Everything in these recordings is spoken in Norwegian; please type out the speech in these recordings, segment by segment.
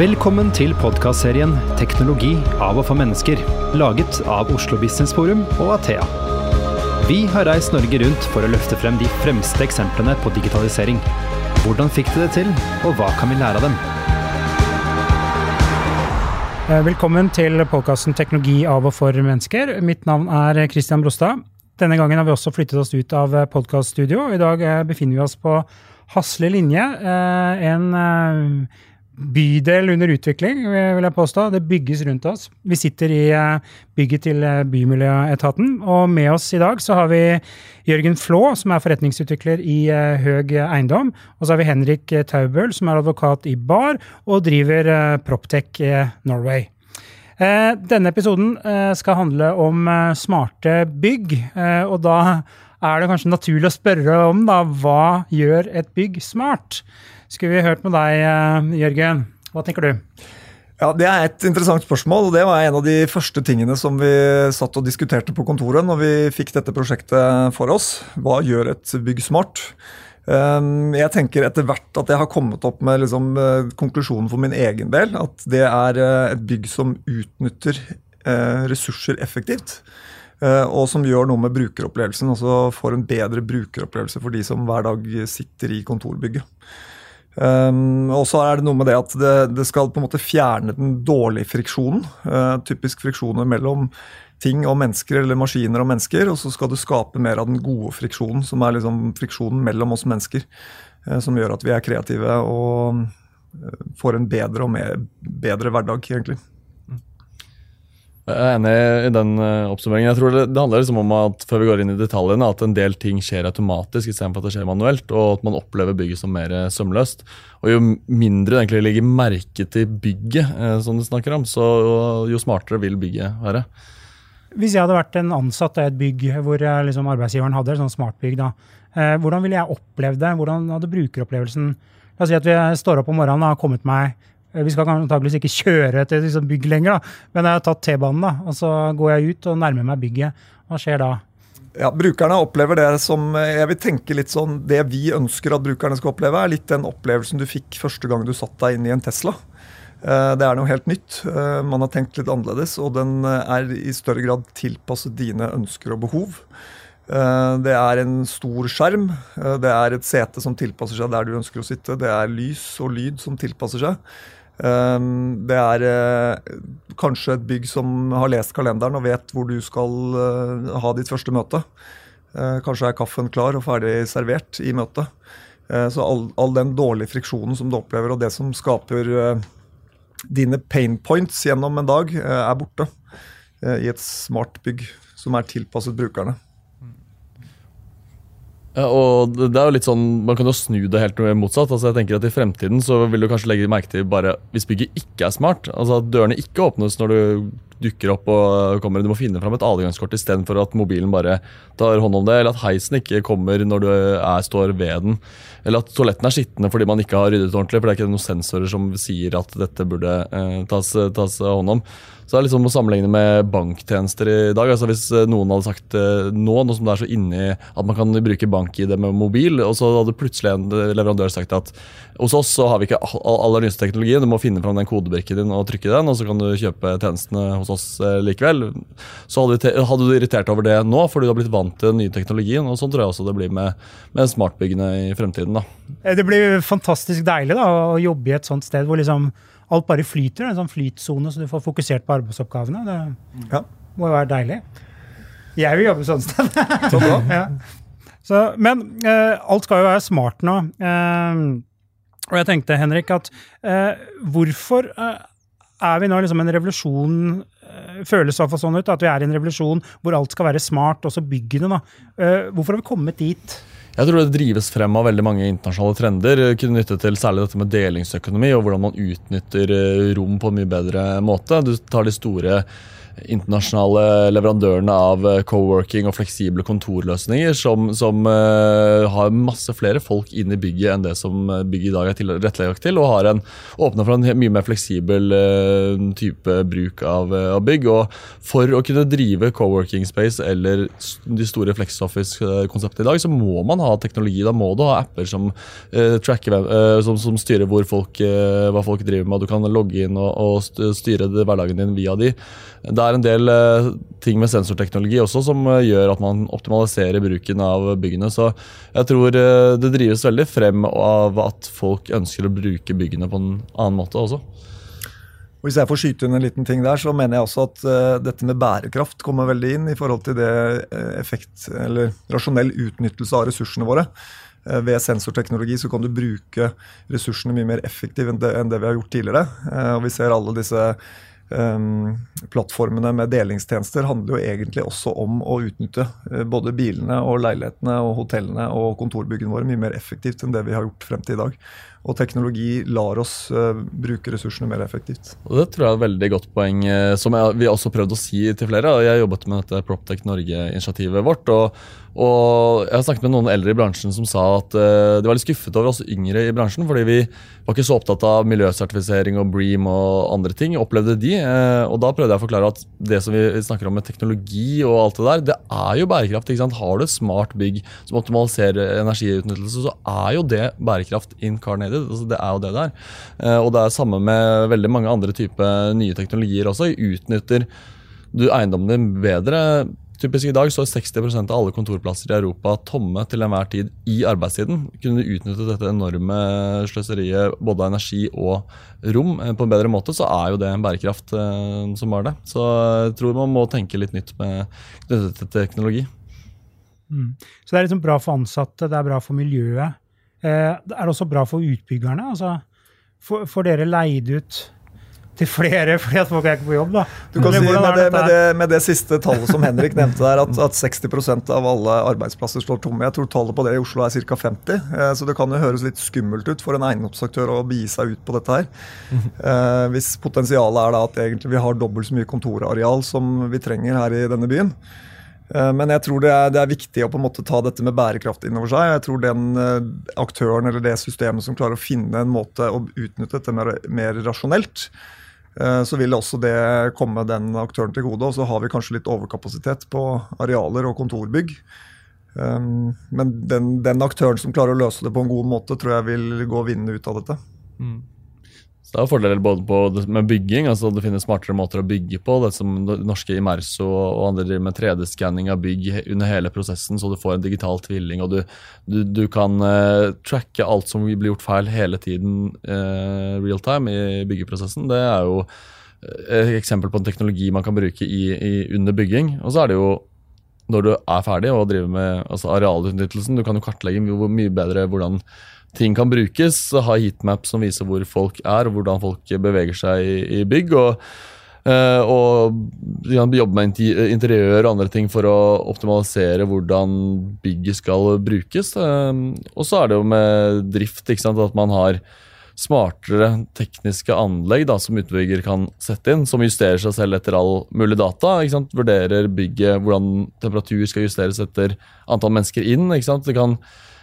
Velkommen til podkastserien 'Teknologi av og for mennesker', laget av Oslo Business Forum og Athea. Vi har reist Norge rundt for å løfte frem de fremste eksemplene på digitalisering. Hvordan fikk de det til, og hva kan vi lære av dem? Eh, Velkommen til podkasten 'Teknologi av og for mennesker'. Mitt navn er Christian Brostad. Denne gangen har vi også flyttet oss ut av podkaststudio. I dag eh, befinner vi oss på Hasle linje, eh, en eh, bydel under utvikling, vil jeg påstå. Det bygges rundt oss. Vi sitter i eh, bygget til eh, Bymiljøetaten, og med oss i dag så har vi Jørgen Flå, som er forretningsutvikler i eh, Høg Eiendom. Og så har vi Henrik Taubøl, som er advokat i BAR og driver Proptech Norway. Denne episoden skal handle om smarte bygg, og da er det kanskje naturlig å spørre om da, hva gjør et bygg smart? Skulle vi hørt med deg, eh, Jørgen. Hva tenker du? Ja, Det er et interessant spørsmål. og Det var en av de første tingene som vi satt og diskuterte på kontoret når vi fikk dette prosjektet for oss. Hva gjør et bygg smart? Um, Jeg tenker etter hvert at jeg har kommet opp med liksom, eh, konklusjonen for min egen del. At det er eh, et bygg som utnytter ressurser effektivt. Og som gjør noe med brukeropplevelsen. Altså får en bedre brukeropplevelse for de som hver dag sitter i kontorbygget. Um, og så er det noe med det at det, det skal på en måte fjerne den dårlige friksjonen. Uh, typisk friksjoner mellom ting og mennesker eller maskiner og mennesker. Og så skal du skape mer av den gode friksjonen, som er liksom friksjonen mellom oss mennesker. uh, som gjør at vi er kreative og uh, får en bedre og mer, bedre hverdag, egentlig. Jeg er enig i den eh, oppsummeringen. Jeg tror det, det handler liksom om at før vi går inn i detaljene, at en del ting skjer automatisk istedenfor at det skjer manuelt, og at man opplever bygget som mer eh, sømløst. Og Jo mindre det egentlig legger merke til bygget, eh, som du snakker om, så jo smartere vil bygget være. Hvis jeg hadde vært en ansatt i et bygg hvor liksom, arbeidsgiveren hadde et sånt smartbygg, da, hvordan ville jeg opplevd det? Hvordan hadde brukeropplevelsen La oss si at vi står opp om morgenen og har kommet meg Vi skal antakeligvis ikke kjøre til liksom, bygg lenger, da, men jeg har tatt T-banen, og så går jeg ut og nærmer meg bygget. Hva skjer da? Ja, Brukerne opplever det som jeg vil tenke litt sånn, Det vi ønsker at brukerne skal oppleve, er litt den opplevelsen du fikk første gang du satt deg inn i en Tesla. Eh, Det er noe helt nytt. Eh, Man har tenkt litt annerledes, og den eh, er i større grad tilpasset dine ønsker og behov. Eh, Det er en stor skjerm. eh, Det er et sete som tilpasser seg der du ønsker å sitte. Det er lys og lyd som tilpasser seg. Eh, Det er eh, kanskje et bygg som har lest kalenderen og vet hvor du skal eh, ha ditt første møte. Eh, Kanskje er kaffen klar og ferdig servert i møtet. Så all, all den dårlige friksjonen som du opplever, og det som skaper dine pain points gjennom en dag, er borte i et smart bygg som er tilpasset brukerne. Ja, og det er jo litt sånn, Man kan jo snu det helt motsatt. altså jeg tenker at I fremtiden så vil du kanskje legge merke til bare hvis bygget ikke er smart. altså At dørene ikke åpnes når du dukker opp og kommer. Du må finne fram et adgangskort istedenfor at mobilen bare tar hånd om det. Eller at heisen ikke kommer når du er, står ved den. Eller at toaletten er skitne fordi man ikke har ryddet ordentlig. For det er ikke noen sensorer som sier at dette burde eh, tas, tas hånd om. Så det er liksom å sammenligne med banktjenester i dag. altså Hvis eh, noen hadde sagt eh, nå, nå som det er så inni at man kan bruke bank-ID med mobil, og så hadde plutselig en leverandør sagt at hos oss så har vi ikke all- aller nyeste teknologi, du må finne fram den kodebrikken din og trykke den, og så kan du kjøpe tjenestene hos oss eh, likevel. Så hadde, hadde du irritert over det nå, fordi du har blitt vant til den nye teknologien. og Sånn tror jeg også det blir med, med smartbyggene i fremtiden. da. Eh, Det blir fantastisk deilig da, å jobbe i et sånt sted hvor liksom alt bare flyter. En sånn flytsone, så du får fokusert på arbeidsoppgavene. Det Ja, må jo være deilig. Jeg vil jobbe sånn sted. så bra. ja. Så, men eh, alt skal jo være smart nå. Eh, og jeg tenkte, Henrik, at eh, hvorfor eh, er vi nå liksom en revolusjon eh, Føles i hvert fall sånn ut at vi er i en revolusjon hvor alt skal være smart, også byggene. da. Eh, hvorfor har vi kommet dit? Jeg tror det drives frem av veldig mange internasjonale trender. knyttet til Særlig dette med delingsøkonomi og hvordan man utnytter rom på en mye bedre måte. Du tar de store internasjonale leverandørene av eh, co-working og fleksible kontorløsninger som, som uh, har masse flere folk inn i bygget enn det som bygget i dag er tilrettelagt til, og har en, åpna for en mye mer fleksibel uh, type bruk av, av, bygg. og For å kunne drive co-working space eller de store FlexOffice-konseptene i dag, så må man ha teknologi. Da må du ha apper som, uh, tracker, som, som styrer folk, hva folk driver med. Du kan logge inn og, og styre hverdagen din via de. Det er en del uh, ting med sensorteknologi også som uh, gjør at man optimaliserer bruken av byggene. Så jeg tror uh, det drives veldig frem av at folk ønsker å bruke byggene på en annen måte også. Hvis jeg får skyte inn en liten ting der, så mener jeg også at uh, dette med bærekraft kommer veldig inn i forhold til det uh, effekt, eller rasjonell utnyttelse av ressursene våre. Uh, ved sensorteknologi så kan du bruke ressursene mye mer effektivt enn, enn det, vi har gjort tidligere. og Vi ser alle disse plattformene med delingstjenester handler jo egentlig også om å utnytte uh, både bilene og leilighetene og hotellene og kontorbyggene våre mye mer effektivt enn det vi har gjort frem til i dag. Og teknologi lar oss uh, bruke ressursene mer effektivt. Og Det tror jeg er et veldig godt poeng, uh, som jeg, vi har også prøvd å si til flere. Jeg jobbet med dette Proptech Norge-initiativet vårt. og og jeg har snakket med noen eldre i bransjen som sa at de var litt skuffet over oss yngre i bransjen, fordi vi var ikke så opptatt av miljøsertifisering og Bream og andre ting. opplevde de, og Da prøvde jeg å forklare at det som vi snakker om med teknologi og alt det der, det er jo bærekraft. ikke sant? Har du et smart bygg som optimaliserer energiutnyttelse, så er jo det bærekraft incarnated. Altså, det er jo det der. Uh, og det er samme med veldig mange andre typer nye teknologier også. Utnytter du eiendommen din bedre Typisk i dag så er 60% av alle kontorplasser i Europa tomme til enhver tid i arbeidstiden. Kunne du utnyttet dette enorme sløseriet både av energi og rom eh, på en bedre måte, så er jo det en bærekraft eh, som var det. Så jeg tror man må tenke litt nytt med knyttet til teknologi. Mm. Så det er liksom bra for ansatte, det er bra for miljøet. Eh, er det også bra for utbyggerne? Altså, får dere leid ut til flere fordi at folk er ikke på jobb. da. Du kan si med det, med, det, med det, siste tallet som Henrik nevnte der, at, at 60% av alle arbeidsplasser står tomme. Jeg tror tallet på det i Oslo er ca. 50. Eh, så det kan jo høres litt skummelt ut for en eiendomsaktør å begi seg ut på dette her. Eh, hvis potensialet er da at egentlig vi har dobbelt så mye kontorareal som vi trenger her i denne byen. Eh, men jeg tror det er, det er, viktig å på en måte ta dette med bærekraft inn over seg. Jeg tror den aktøren eller det systemet som klarer å finne en måte å utnytte dette mer, mer rasjonelt, så vil også det komme den aktøren til gode. Og så har vi kanskje litt overkapasitet på arealer og kontorbygg. Um, men den, den, aktøren som klarer å løse det på en god måte, tror jeg vil gå vinnende ut av dette. Mm. Så Det er fordeler både på med bygging, altså det finnes smartere måter å bygge på. Det som det norske Imerso og andre driver med 3D-skanning av bygg under hele prosessen, så du får en digital tvilling. og Du, du, du kan uh, tracke alt som blir gjort feil hele tiden uh, real time i byggeprosessen. Det er jo et eksempel på en teknologi man kan bruke i, i, under bygging. Og så er det jo når du er ferdig og driver med altså arealutnyttelsen, du kan jo kartlegge mye bedre hvordan ting kan brukes. Ha heatmap som viser hvor folk er, og hvordan folk beveger seg i, i bygg. og Uh, og jobbe med interiør og andre ting for å optimalisere hvordan bygget skal brukes. Uh, og så er det jo med drift, at man har smartere tekniske anlegg da, som utbygger kan sette inn, som justerer seg selv etter all mulig data. Vurderer bygget, hvordan temperatur skal justeres etter antall mennesker inn. Det kan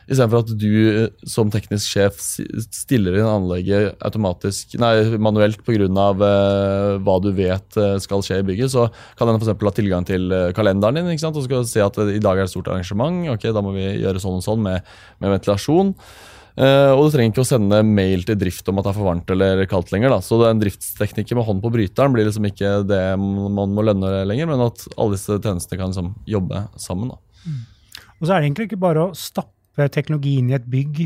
Istedenfor at du eh, som teknisk sjef stiller inn anlegget automatisk, nei, manuelt pga. Uh, hva du vet uh, skal skje i bygget, så kan den f.eks. ha tilgang til kalenderen din ikke sant? og skal se at i dag er det stort arrangement. ok, Da må vi gjøre sånn og sånn med, med ventilasjon. Uh, og du trenger ikke å sende mail til drift om at det er for varmt eller kaldt lenger. da. Så den driftsteknikken med hånd på bryteren blir liksom ikke det man må lønne lenger, men at alle disse tjenestene kan liksom jobbe sammen. Mm. Og så er det egentlig ikke bare å stappe teknologien i et bygg,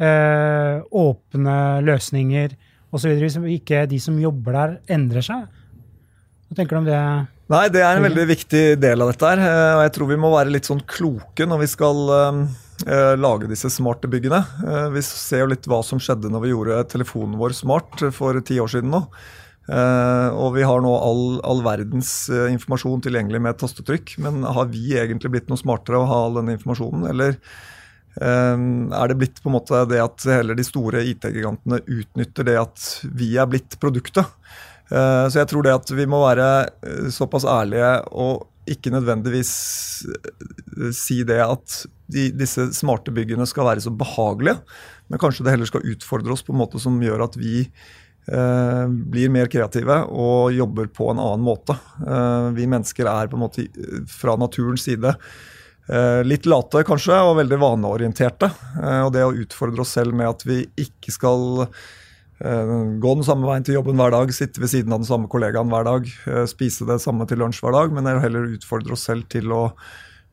eh, åpne løsninger osv., hvis ikke de som jobber der, endrer seg. Hva tenker du om det? Nei, Det er en veldig viktig del av dette. her, eh, og Jeg tror vi må være litt sånn kloke når vi skal uh, lage disse smarte byggene. Vi ser jo litt hva som skjedde når vi gjorde telefonen vår smart for ti år siden nå. Og vi har nå all, all verdens informasjon tilgjengelig med et tastetrykk. Men har vi egentlig blitt noe smartere av å ha all denne informasjonen, eller er det blitt på en måte det at heller de store IT-gigantene utnytter det at vi er blitt produktet? Eh, så jeg tror det at vi må være eh, såpass ærlige og ikke nødvendigvis eh, si det at de, disse smarte byggene skal være så behagelige, men kanskje det heller skal utfordre oss på en måte som gjør at vi eh, blir mer kreative og jobber på en annen måte. Eh, vi mennesker er på en måte fra naturens side litt late kanskje, og veldig vaneorienterte. og det å utfordre oss selv med at vi ikke skal Eh, gå den samme veien til jobben hver dag, sitte ved siden av den samme kollegaen hver dag, eh, spise det samme til lunsj hver dag, men heller utfordre oss selv til å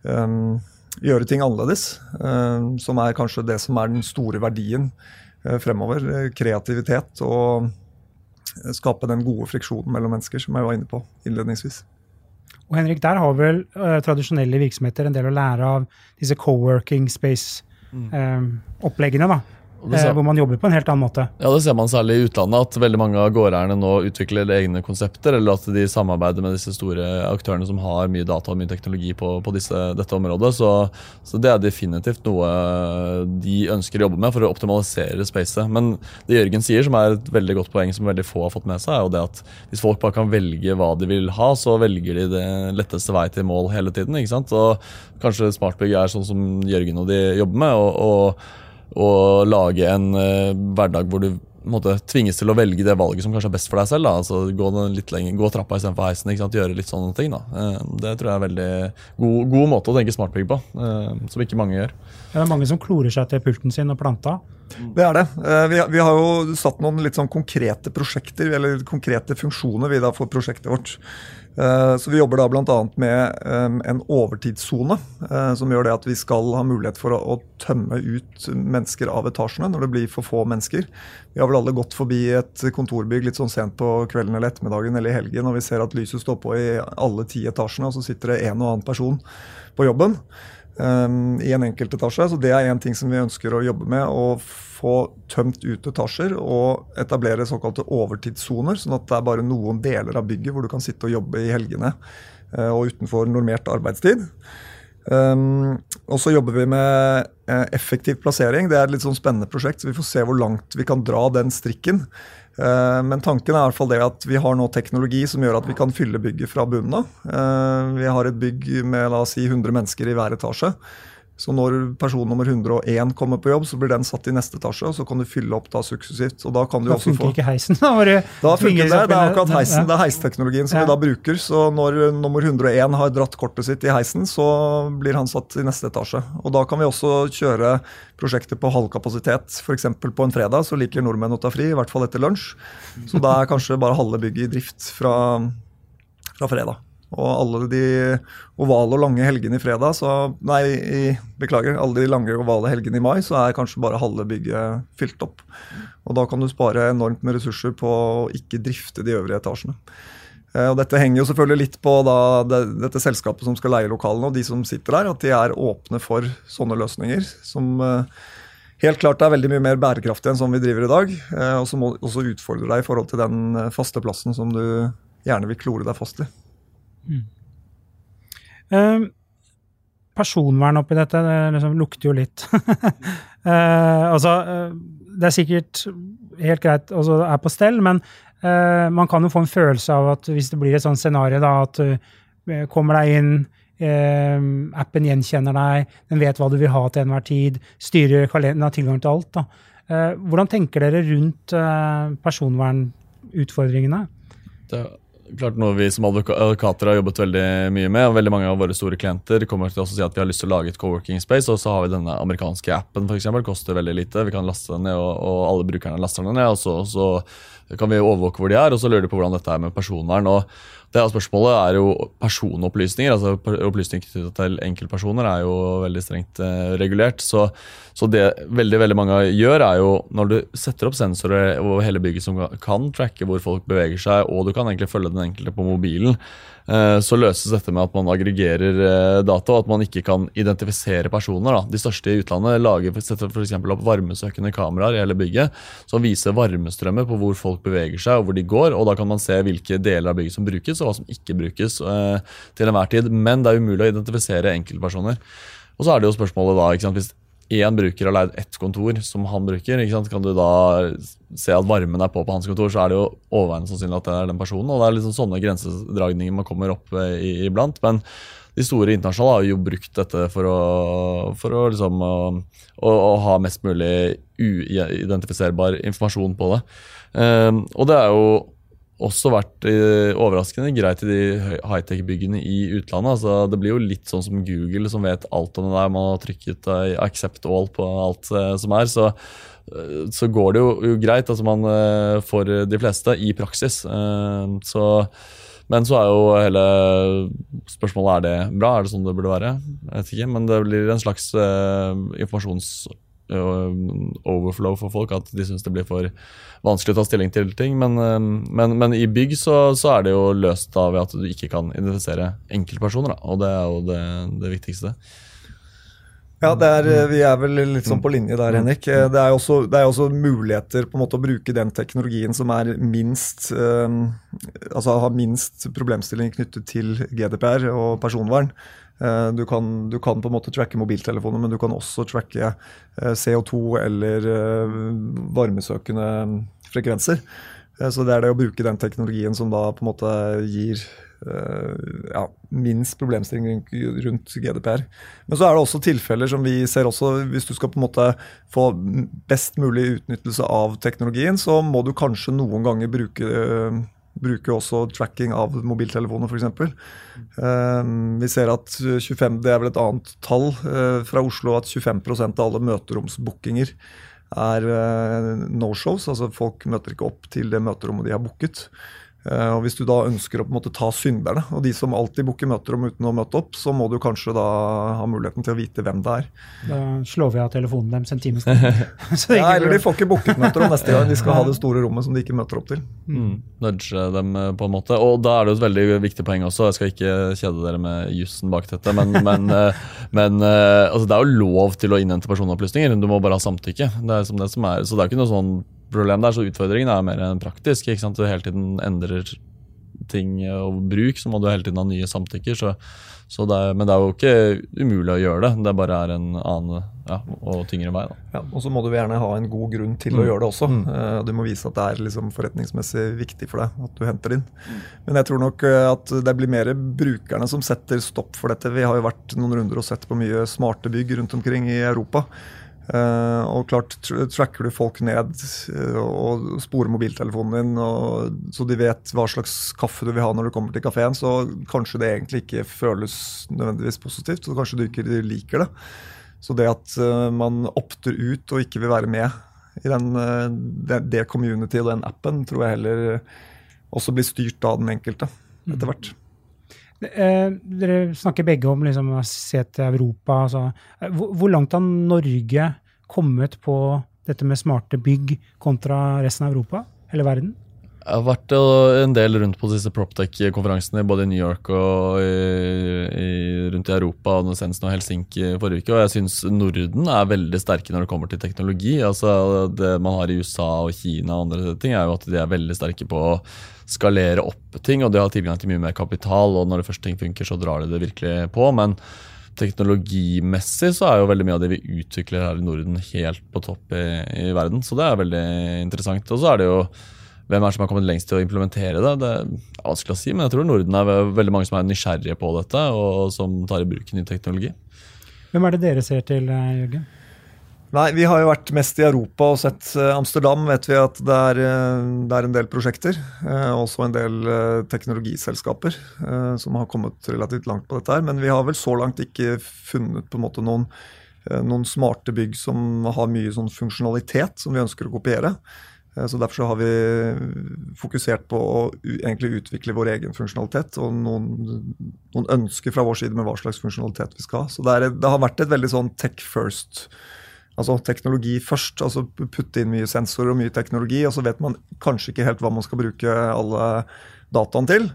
um, gjøre ting annerledes. Um, som er kanskje det som er den store verdien uh, fremover. Kreativitet og skape den gode friksjonen mellom mennesker, som jeg var inne på innledningsvis. Og Henrik, Der har vel uh, tradisjonelle virksomheter en del å lære av disse co-working space-oppleggene. Mm. da. Ser, eh, hvor man jobber på en helt annen måte. Ja, Det ser man særlig i utlandet, at veldig mange av gårdeierne nå utvikler egne konsepter, eller at de samarbeider med disse store aktørene som har mye data og mye teknologi på, på disse, dette området. Så, så, det er definitivt noe de ønsker å jobbe med for å optimalisere spacet. Men det Jørgen sier, som er et veldig godt poeng som veldig få har fått med seg, er jo det at hvis folk bare kan velge hva de vil ha, så velger de det letteste vei til mål hele tiden. ikke sant? Og kanskje smartbygg er sånn som Jørgen og de jobber med. og, og å lage en uh, hverdag hvor du måtte tvinges til å velge det valget som kanskje er best for deg selv. Da. Altså Gå litt lenger, gå trappa istedenfor heisen. Ikke sant? Gjøre litt sånne ting. Da. Uh, det tror jeg er en veldig god, god måte å tenke smartbygg på, uh, som ikke mange gjør. Det er mange som klorer seg til pulten sin og planta. Det er det. Vi, vi, har jo satt noen litt sånn konkrete prosjekter, eller konkrete funksjoner vi da for prosjektet vårt. Eh, så Vi jobber da bl.a. med en overtidssone, eh, som gjør det at vi skal ha mulighet for å, tømme ut mennesker av etasjene når det blir for få mennesker. Vi har vel alle gått forbi et kontorbygg litt sånn sent på kvelden eller ettermiddagen eller i helgen, og vi ser at lyset står på i alle ti etasjene, og så sitter det en og annen person på jobben um, i en enkeltetasje. Så det er en ting som vi ønsker å jobbe med. Å få tømt ut etasjer og etablere såkalte overtidssoner. Sånn at det er bare noen deler av bygget hvor du kan sitte og jobbe i helgene uh, og utenfor normert arbeidstid. Um, og så jobber vi med uh, effektiv plassering. Det er et litt sånn spennende prosjekt, så vi får se hvor langt vi kan dra den strikken. Eh, men tanken er i hvert fall det at vi har nå teknologi som gjør at vi kan fylle bygget fra bunnen av. Eh, vi har et bygg med la oss si 100 mennesker i hver etasje. Så når person nummer 101 kommer på jobb, så blir den satt i neste etasje. og Så kan du fylle opp da suksessivt. og Da kan du da også få... ikke heisen. Da, da funker det. Det er akkurat heisen, det er heisteknologien som ja. vi da bruker. Så når nummer 101 har dratt kortet sitt i heisen, så blir han satt i neste etasje. Og Da kan vi også kjøre prosjektet på halv kapasitet. F.eks. på en fredag så liker nordmenn å ta fri, i hvert fall etter lunsj. Så da er kanskje bare halve bygget i drift fra, fra fredag. Og alle de ovale og lange helgene i fredag, så Nei, i, beklager. Alle de lange ovale helgene i mai, så er kanskje bare halve bygget fylt opp. Og da kan du spare enormt med ressurser på å ikke drifte de øvrige etasjene. Eh, og Dette henger jo selvfølgelig litt på da, det, dette selskapet som skal leie lokalene, og de som sitter der, at de er åpne for sånne løsninger. Som eh, helt klart er veldig mye mer bærekraftig enn som vi driver i dag. Eh, og som også utfordrer deg i forhold til den faste plassen som du gjerne vil klore deg fast i. Mm. Uh, personvern oppi dette, det liksom lukter jo litt. uh, altså, uh, det er sikkert helt greit, altså det er på stell, men eh, man kan jo få en følelse av at hvis det blir et sånt scenario, da, at du kommer deg inn, appen gjenkjenner deg, den vet hva du vil ha til enhver tid, styrer kalenderen, har tilgang til alt. Da. hvordan tenker dere rundt personvernutfordringene? Det klart noe vi som advokater har jobbet veldig mye med. og Veldig mange av våre store klienter kommer til å si at vi har lyst til å lage et co-working space. Og så har vi denne amerikanske appen, eksempel, koster veldig lite. Vi kan laste den ned, og, og alle brukerne laster den ned. og så, så kan vi overvåke hvor de er, og så lurer de på hvordan dette er med personvern. og det er Spørsmålet er jo personopplysninger. altså Opplysninger knyttet til enkeltpersoner er jo veldig strengt eh, regulert. Så, så, det veldig veldig mange gjør, er jo når du setter opp sensorer over hele bygget som kan tracke hvor folk beveger seg, og du kan egentlig følge den enkelte på mobilen, Eh, så løses dette med at man aggregerer eh, data, og at man ikke kan identifisere personer. Da. De største i utlandet lager f.eks. opp varmesøkende kameraer i hele bygget som viser varmestrømmer på hvor folk beveger seg og hvor de går. og Da kan man se hvilke deler av bygget som brukes og hva som ikke brukes eh, til enhver tid. Men det er umulig å identifisere enkeltpersoner. Og så er det jo spørsmålet da, hvis én bruker har leid ett kontor som han bruker, ikke sant? kan du da se at varmen er på på hans kontor, så er det jo overveiende sannsynlig at det er den personen. og Det er liksom sånne grensedragninger man kommer opp eh, i, iblant. Men de store internasjonale har jo brukt dette for å, for å, liksom, å, å ha mest mulig uidentifiserbar informasjon på det. Um, og det er jo også vært uh, overraskende greit i de high-tech-byggene i utlandet. Altså, det blir jo litt sånn som Google, som vet alt om det der. Man har trykket uh, 'accept all' på alt uh, som er. Så, så, går det jo, greit altså man, for de fleste i praksis. så men så er jo hele spørsmålet er det bra. Er det sånn det burde være? Jeg vet ikke, Men det blir en slags informasjons overflow for folk, at de syns det blir for vanskelig å ta stilling til ting. Men, men, men i bygg så, så, er det jo løst da ved at du ikke kan identifisere enkeltpersoner. Da, og det er jo det, det viktigste. Ja, er, vi er vel litt sånn på linje der, Henrik. Det er også, det er også muligheter på en måte å bruke den teknologien som er minst um, altså har minst problemstilling knyttet til GDPR og personvern. Eh, du kan, du kan, på en måte tracke mobiltelefoner, men du kan også tracke eh, CO2 eller eh, varmesøkende frekvenser. Så det er det å bruke den teknologien som da på en måte gir ja, minst problemstilling rundt GDPR. Men så er det også tilfeller som vi ser også Hvis du skal på en måte få best mulig utnyttelse av teknologien, så må du kanskje noen ganger bruke bruker også tracking av mobiltelefoner, f.eks. Uh, vi ser at 25, det er vel et annet tall uh, fra Oslo, at 25% av alle møteromsbookinger er uh, no-shows. Altså folk møter ikke opp til det møterommet de har booket. Uh, og Hvis du da ønsker å på en måte ta synderne, og de som alltid booker møterom uten å møte opp, så må du kanskje da ha muligheten til å vite hvem det er. Da slår vi av telefonen deres en time ja, eller de får ikke booket møterom neste gang. De skal ha det store rommet som de ikke møter opp til. Mm. Nudge dem eh, på en måte. Og da er det jo et veldig viktig poeng også. Jeg skal ikke kjede dere med jussen bak dette, men, men, eh, men altså, det er jo lov til å innhente personopplysninger. Du må bare ha samtykke. Det er som det som er. Så det er ikke noe sånn problem der, så utfordringen er mer enn praktisk. ikke sant? Du hele tiden endrer ting og bruk, så må du hele tiden ha nye samtykker. Så, så det er, men det er jo ikke umulig å gjøre det. Det bare er en annen ja, og tyngre vei. Ja, og så må du gjerne ha en god grunn til mm. å gjøre det også. Mm. Uh, du må vise at det er liksom forretningsmessig viktig for deg at du henter inn. Mm. Men jeg tror nok eh, at det blir mer brukerne som setter stopp for dette. Vi har jo vært noen runder og sett på mye smarte bygg rundt omkring i Europa. Uh, og klart, tracker du folk ned uh, og sporer mobiltelefonen din, og, så de vet hva slags kaffe du vil ha når du kommer til kafeen, så kanskje det egentlig ikke føles nødvendigvis positivt, og kanskje du ikke liker det. Så det at uh, man opter ut og ikke vil være med i den, det, det community og den appen, tror jeg heller også blir styrt av den enkelte etter hvert. Eh, dere snakker begge om liksom, å se til Europa. Altså. Hvor, hvor, langt har Norge kommet på dette med smarte bygg kontra resten av Europa eller verden? Jeg har vært en del rundt på disse Proptech-konferansene både i New York og i, i, rundt i Europa og senest nå Helsinki forrige uke. Og jeg syns Norden er veldig sterke når det kommer til teknologi. Altså Det man har i USA og Kina og andre ting, er jo at de er veldig sterke på å skalere opp ting. Og de har tilgang til mye mer kapital, og når det første ting funker, så drar de det virkelig på. men teknologimessig så er jo veldig mye av det vi utvikler her i Norden, helt på topp i, i verden. Så det er veldig interessant. Og så er det jo hvem er som har kommet lengst til å implementere det? Det er vanskelig å si, men jeg tror Norden er veldig mange som er nysgjerrige på dette, og som tar i bruk ny teknologi. Hvem er det dere ser til, eh, Jørgen? Nei, Vi har jo vært mest i Europa og sett eh, Amsterdam. vet vi at det er, eh, det er en del prosjekter. Også en del teknologiselskaper som har kommet relativt langt på dette. her, Men vi har vel så langt ikke funnet på en måte noen, noen smarte bygg som har mye sånn funksjonalitet som vi ønsker å kopiere. Eh, så Derfor så har vi fokusert på å egentlig utvikle vår egen funksjonalitet og noen, noen, ønsker fra vår side med hva slags funksjonalitet vi skal ha. Så det, er, det har vært et veldig sånn tech first. Altså teknologi først. altså Putte inn mye sensorer og mye teknologi, og så vet man kanskje ikke helt hva man skal bruke alle dataen til.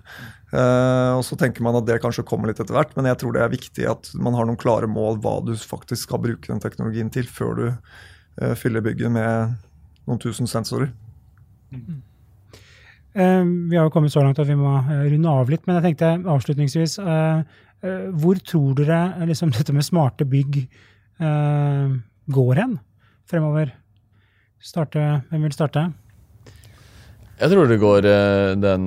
Uh, og så tenker man at det kanskje kommer litt etter hvert, men jeg tror det er viktig at man har noen klare mål hva du faktisk skal bruke den teknologien til, før du uh, fyller bygget med noen tusen sensorer. Mm. Uh, vi har jo kommet så langt at vi må uh, runde av litt, men jeg tenkte avslutningsvis uh, Hvor tror dere liksom, dette med smarte bygg går hen fremover? Starte, hvem vil starte? Jeg tror det går eh, den,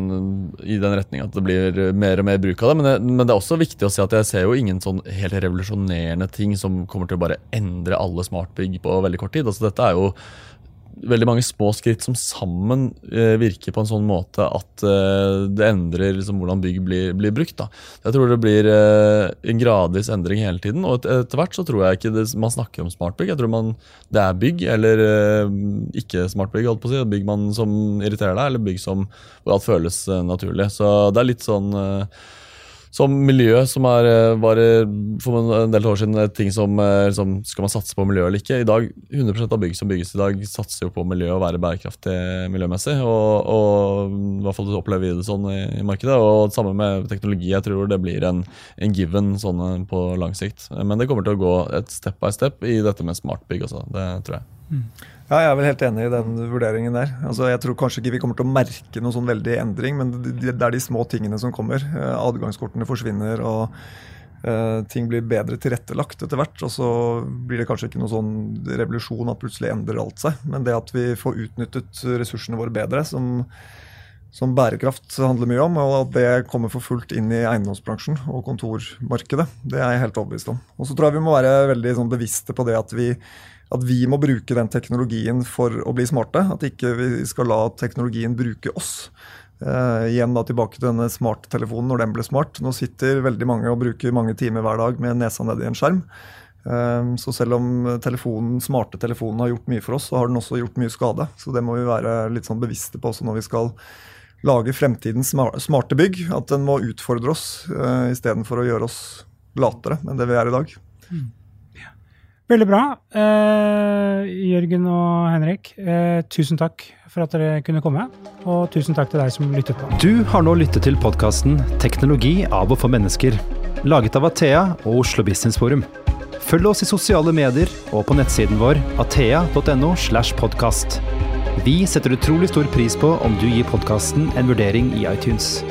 i den retning at det blir mer og mer bruk av det. Men, det. men, det er også viktig å si at jeg ser jo ingen sånn helt revolusjonerende ting som kommer til å bare endre alle smartbygg på veldig kort tid. Altså Dette er jo veldig mange små skritt som sammen eh, virker på en sånn måte at eh, det endrer liksom, hvordan bygg blir, blir brukt. Da. Jeg tror det blir eh, en gradvis endring hele tiden. Og et, hvert så tror jeg ikke det, man snakker om smartbygg. Jeg tror man, det er bygg eller eh, ikke smartbygg. Holdt på å si. Bygg man som irriterer deg, eller bygg som, hvor alt føles eh, naturlig. Så det er litt sånn eh, som miljø, som er, eh, var for en del år siden et ting som liksom, Skal man satse på miljø eller ikke? I dag, 100% av bygg som bygges i dag, satser jo på miljø og være bærekraftig miljømessig. Og, og i hvert fall opplever vi det sånn i, i, markedet. Og samme med teknologi. Jeg tror det blir en, en given sånn eh, på lang sikt. Men det kommer til å gå et step by step i dette med smartbygg også. Det tror jeg. Mm. Ja, jeg er vel helt enig i den vurderingen der. Altså, jeg tror kanskje ikke vi kommer til å merke noen sånn veldig endring, men det er de små tingene som kommer. Eh, adgangskortene forsvinner, og uh, ting blir bedre tilrettelagt etter hvert. Og så blir det kanskje ikke noen sånn revolusjon at plutselig endrer alt seg, men det at vi får utnyttet ressursene våre bedre, som, som bærekraft handler mye om, og at det kommer for fullt inn i eiendomsbransjen og kontormarkedet, det er jeg helt overbevist om. Og så tror jeg vi må være veldig sånn, bevisste på det at vi at vi må bruke den teknologien for å bli smarte. At ikke vi skal la teknologien bruke oss. Uh, igjen da tilbake til denne smarttelefonen når den ble smart. Nå sitter veldig mange og bruker mange timer hver dag med nesa nedi en skjerm. Uh, så selv om telefonen, smarte telefonen har gjort mye for oss, så har den også gjort mye skade. Så det må vi være litt sånn bevisste på også når vi skal lage fremtidens smarte bygg. At den må utfordre oss uh, istedenfor å gjøre oss latere enn det vi er i dag. Mm. Veldig bra. Eh, Jørgen og Henrik, eh, tusen takk for at dere kunne komme. Og tusen takk til deg som lyttet på. Du har nå lyttet til podkasten 'Teknologi av og for mennesker', laget av Athea og Oslo Business Forum. Følg oss i sosiale medier og på nettsiden vår athea.no. slash podcast. Vi setter utrolig stor pris på om du gir podkasten en vurdering i iTunes.